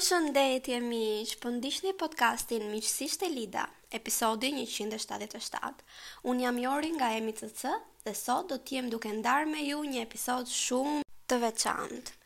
Përshëndetje miq, po ndiqni podcastin Miqësisht Elida, episodi 177. Unë jam Jori nga MCC dhe sot do të jem duke ndarë me ju një episod shumë të veçantë.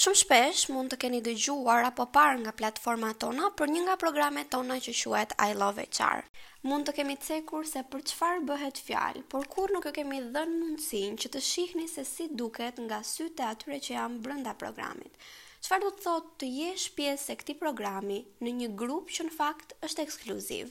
Shumë shpesh mund të keni dëgjuar apo parë nga platformat tona për një nga programet tona që quhet I Love HR. Mund të kemi cekur se për çfarë bëhet fjalë, por kurrë nuk ju kemi dhënë mundësinë që të shihni se si duket nga sytë e atyre që janë brenda programit. Çfarë do të thotë të jesh pjesë e këtij programi në një grup që në fakt është ekskluziv?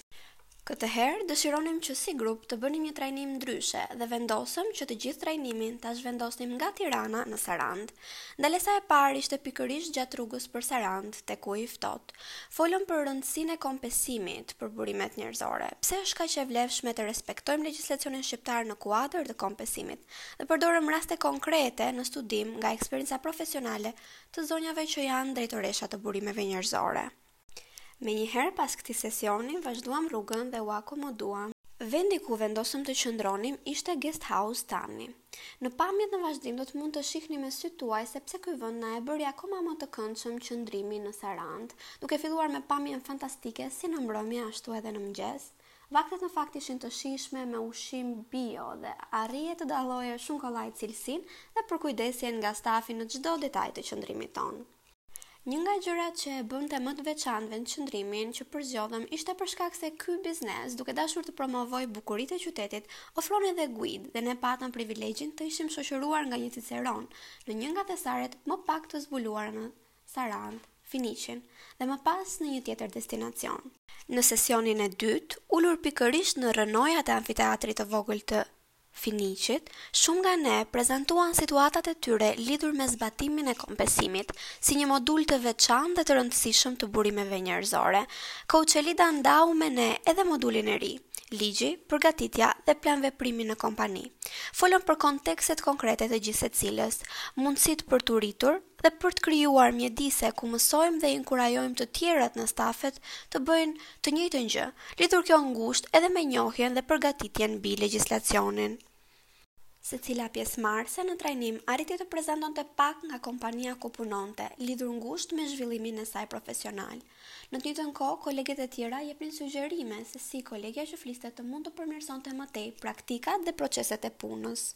Këtë herë dëshironim që si grup të bënim një trajnim ndryshe dhe vendosëm që të gjithë trajnimin ta zhvendosnim nga Tirana në Sarandë. Ndalesa e parë ishte pikërisht gjatë rrugës për Sarandë, tek Uji i Ftohtë. Folëm për rëndësinë e kompesimit për burimet njerëzore, pse është kaq e vlefshme të respektojmë legjislacionin shqiptar në kuadër të kompesimit dhe përdorëm raste konkrete në studim nga eksperienca profesionale të zonjave që janë drejtoresha të burimeve njerëzore. Menjëherë pas këtij sesioni, vazhduam rrugën dhe u akomoduam. Vendi ku vendosëm të qëndronim ishte Guest House Tani. Në pamjet në vazhdim do të mund të shihni me sytë tuaj se pse ky vend na e bëri akoma më të këndshëm qëndrimin në Sarandë, duke filluar me pamjen fantastike si në mbrëmje ashtu edhe në mëngjes. Vaktet në fakt ishin të shijshme me ushqim bio dhe arrije të dalloje shumë kollaj cilësinë dhe përkujdesjen nga stafi në çdo detaj të qëndrimit tonë. Një nga gjërat që e bënte më të veçantë vendqëndrimin që përzgjodhëm ishte për shkak se ky biznes, duke dashur të promovojë bukuritë e qytetit, ofron edhe guidë dhe ne patëm privilegjin të ishim shoqëruar nga një ciceron në një nga thesaret më pak të zbuluara në Sarandë, Finiqin, dhe më pas në një tjetër destinacion. Në sesionin e dytë, ulur pikërisht në rrënojat e amfiteatrit të vogël të Finiqit, shumë nga ne prezantuan situatat e tyre lidhur me zbatimin e kompesimit, si një modul të veçantë dhe të rëndësishëm të burimeve njerëzore. Coach Elida ndau me ne edhe modulin e ri, Ligji, përgatitja dhe planveprimi në kompani. Folëm për kontekstet konkrete të gjithsecilës, mundësitë për t'u rritur, dhe për të krijuar mjedise ku mësojmë dhe inkurajojmë të tjerët në stafet të bëjnë të njëjtën gjë, lidhur kjo ngushtë edhe me njohjen dhe përgatitjen mbi legjislacionin. Secila pjesëmarrëse në trajnim arriti të prezantonte pak nga kompania ku punonte, lidhur ngushtë me zhvillimin e saj profesional. Në të njëjtën kohë, koleget e tjera jepnin sugjerime se si kolegja që fliste të mund të përmirësonte më tej praktikat dhe proceset e punës.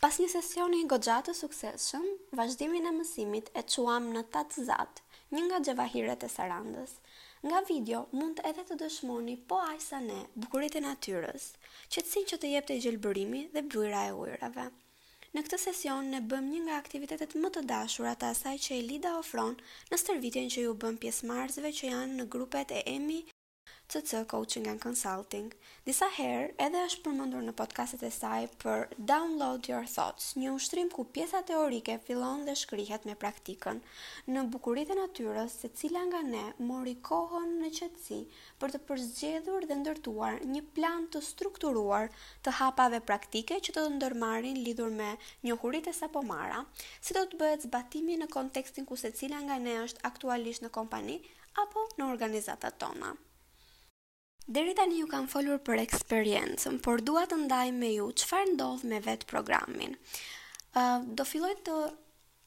Pas një sesioni goxha të suksesshëm, vazhdimin e mësimit e çuam në Tatzat, një nga xhevahiret e Sarandës. Nga video mund edhe të dëshmoni po aq sa ne bukuritë e natyrës, qetësinë që të jepte gjelbërimi dhe bluja e ujërave. Në këtë sesion ne bëmë një nga aktivitetet më të dashura të asaj që Elida ofron në stërvitjen që u bën pjesëmarrësve që janë në grupet e Emi CC Coaching and Consulting, disa herë edhe është përmendur në podcastet e saj për Download Your Thoughts, një ushtrim ku pjesa teorike fillon dhe shkrihet me praktikën. Në bukuritë e natyrës, secila nga ne mori kohën në qetësi për të përzgjedhur dhe ndërtuar një plan të strukturuar të hapave praktike që do të ndërmarrin lidhur me njohuritë e sapomarra, si do të bëhet zbatimi në kontekstin ku secila nga ne është aktualisht në kompani apo në organizatat tona. Deri tani ju kam folur për eksperiencën, por dua të ndaj me ju çfarë ndodh me vetë programin. Ë uh, do filloj të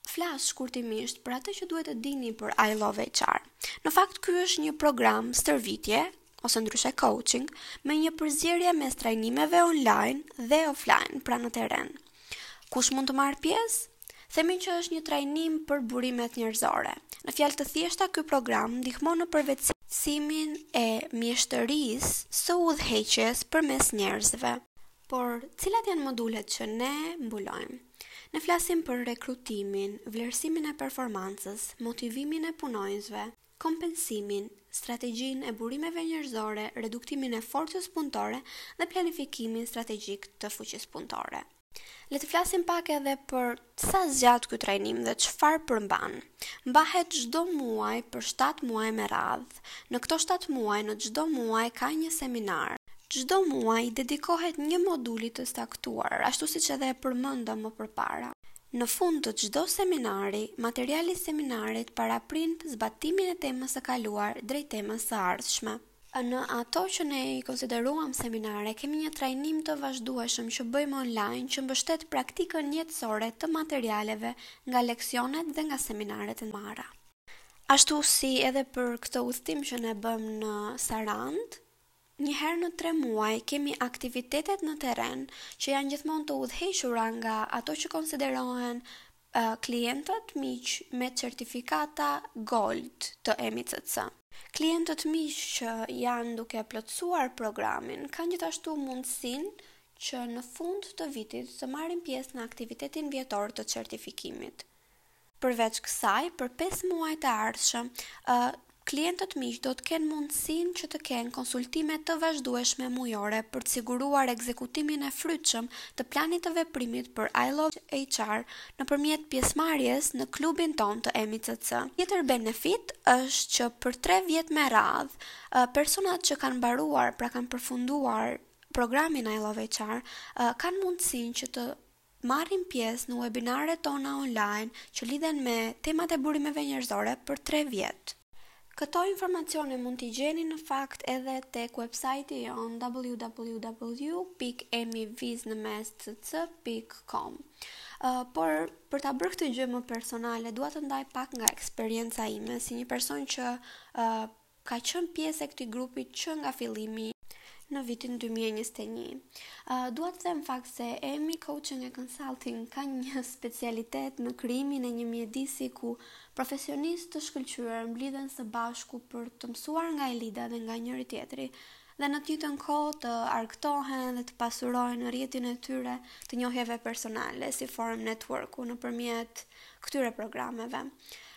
flas shkurtimisht për atë që duhet të dini për I Love HR. Në fakt ky është një program stërvitje ose ndryshe coaching, me një përzierje mes trajnimeve online dhe offline, pra në terren. Kush mund të marrë pjesë? Themi që është një trajnim për burimet njerëzore. Në fjalë të thjeshta ky program ndihmon në përvetësimin e mjeshtërisë së udhëheqjes përmes njerëzve. Por, cilat janë modulet që ne mbulojmë? Ne flasim për rekrutimin, vlerësimin e performancës, motivimin e punonjësve, kompensimin, strategjinë e burimeve njerëzore, reduktimin e forcës punëtore dhe planifikimin strategjik të fuqisë punëtore. Le të flasim pak edhe për sa zgjat ky trajnim dhe çfarë përmban. Mbahet çdo muaj për shtatë muaj me radhë. Në këto shtatë muaj, në çdo muaj ka një seminar. Çdo muaj i dedikohet një moduli të caktuar, ashtu siç edhe e përmendëm më përpara. Në fund të çdo seminari, materiali i seminarit paraprin zbatimin e temës së kaluar drejt temës së ardhshme. Në ato që ne i konsideruam seminare, kemi një trajnim të vazhdueshëm që bëjmë online që mbështet praktikën jetësore të materialeve nga leksionet dhe nga seminaret e marra. Ashtu si edhe për këtë udhëtim që ne bëmë në Sarandë, Një herë në tre muaj kemi aktivitetet në terren që janë gjithmonë të udhëhequra nga ato që konsiderohen klientët miq me certifikata Gold të EMICC. Klientët miq që janë duke plotësuar programin kanë gjithashtu mundësinë që në fund të vitit të marrin pjesë në aktivitetin vjetor të certifikimit. Përveç kësaj, për pesë muajt e ardhshëm, klientët miq do të kenë mundësinë që të kenë konsultime të vazhdueshme mujore për të siguruar ekzekutimin e frytshëm të planit të veprimit për I Love HR nëpërmjet pjesëmarrjes në klubin tonë të EMI CC. Tjetër benefit është që për tre vjet me radhë, personat që kanë mbaruar, pra kanë përfunduar programin I Love HR, kanë mundësinë që të Marrin pjesë në webinaret tona online që lidhen me temat e burimeve njerëzore për tre vjet. Këto informacione mund t'i gjeni në fakt edhe tek websajti jonë www.emi vizë në mes cc.com. Por për ta bërë këtë gjë më personale, dua të ndaj pak nga eksperienca ime si një person që Ka qenë pjesë e këtij grupi që nga fillimi në vitin dy mijë e njëzet e një. Dua të them fakt se EMI Coaching and Consulting ka një specialitet në krijimin e një mjedisi ku profesionistë të shkëlqyer mblidhen së bashku për të mësuar nga Elida dhe nga njëri-tjetri, dhe në të njëjtën kohë të argëtohen dhe të pasurojnë rrjetin e tyre të njohjeve personale si formë networku nëpërmjet këtyre programeve.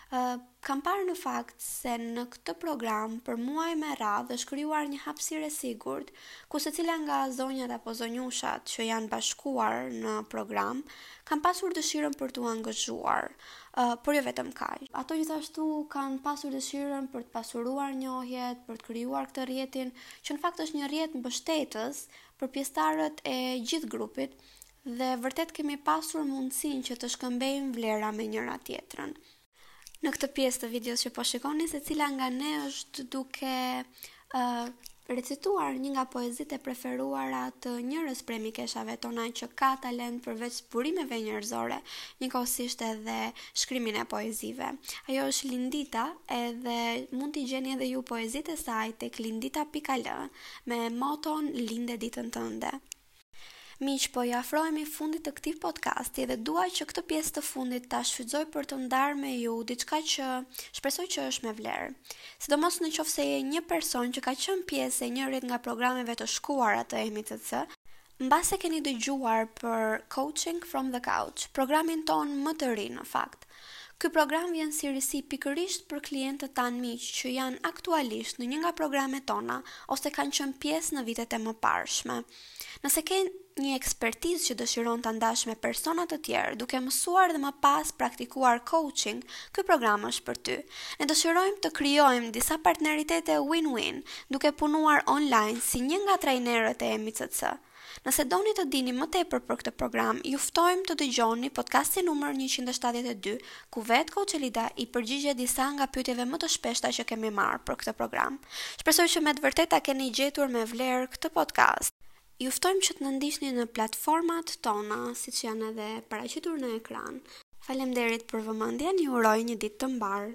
Ë, kam parë në fakt se në këtë program për muaj me radhë është krijuar një hapësirë e sigurt, ku secila nga zonjat apo zonjushat që janë bashkuar në program, kanë pasur dëshirën për t'u angazhuar. por jo vetëm kaq. Ato gjithashtu kanë pasur dëshirën për të pasuruar njohjet, për të krijuar këtë rrjetin, që në fakt është një rrjet mbështetës për pjesëtarët e gjithë grupit dhe vërtet kemi pasur mundësinë që të shkëmbejmë vlera me njëra-tjetrën. Në këtë pjesë të videos që po shikoni, secila nga ne është duke Ë recituar një nga poezitë e preferuara të njërës prej mikeshave tona që ka talent përveç burimeve njerëzore, njëkohësisht edhe shkrimin e poezive. Ajo është Lindita edhe mund t'i gjeni edhe ju poezitë e saj tek lindita.al me moton Linde ditën tënde. Miq, po i afrohemi fundit të këtij podcasti dhe dua që këtë pjesë të fundit ta shfrytëzoj për të ndarë me ju diçka që shpresoj që është me vlerë. Sidomos në qoftë se je një person që ka qenë pjesë e njërit nga programeve të shkuara të EMI CC, mbase keni dëgjuar për Coaching from the Couch, programin tonë më të ri në fakt. Ky program vjen si risi pikërisht për klientët tanë miq që janë aktualisht në një nga programet tona ose kanë qenë pjesë në vitet e mëparshme. Nëse ke një ekspertizë që dëshiron ta ndash me persona të tjerë duke mësuar dhe më pas praktikuar coaching, ky program është për ty. Ne dëshirojmë të krijojmë disa partneritete win-win duke punuar online si një nga trajnerët e EMI CC. Nëse doni të dini më tepër për këtë program, ju ftojmë të dëgjoni podcastin numër njëqind e shtatëdhjetë e dy, ku vetë Coach Elida i përgjigjet disa nga pyetjeve më të shpeshta që kemi marrë për këtë program. Shpresoj që me të vërtetë ta keni gjetur me vlerë këtë podcast. Ju ftojmë që të na ndiqni në platformat tona, siç janë edhe paraqitur në ekran. Faleminderit për vëmendjen, ju uroj një ditë të mbarë!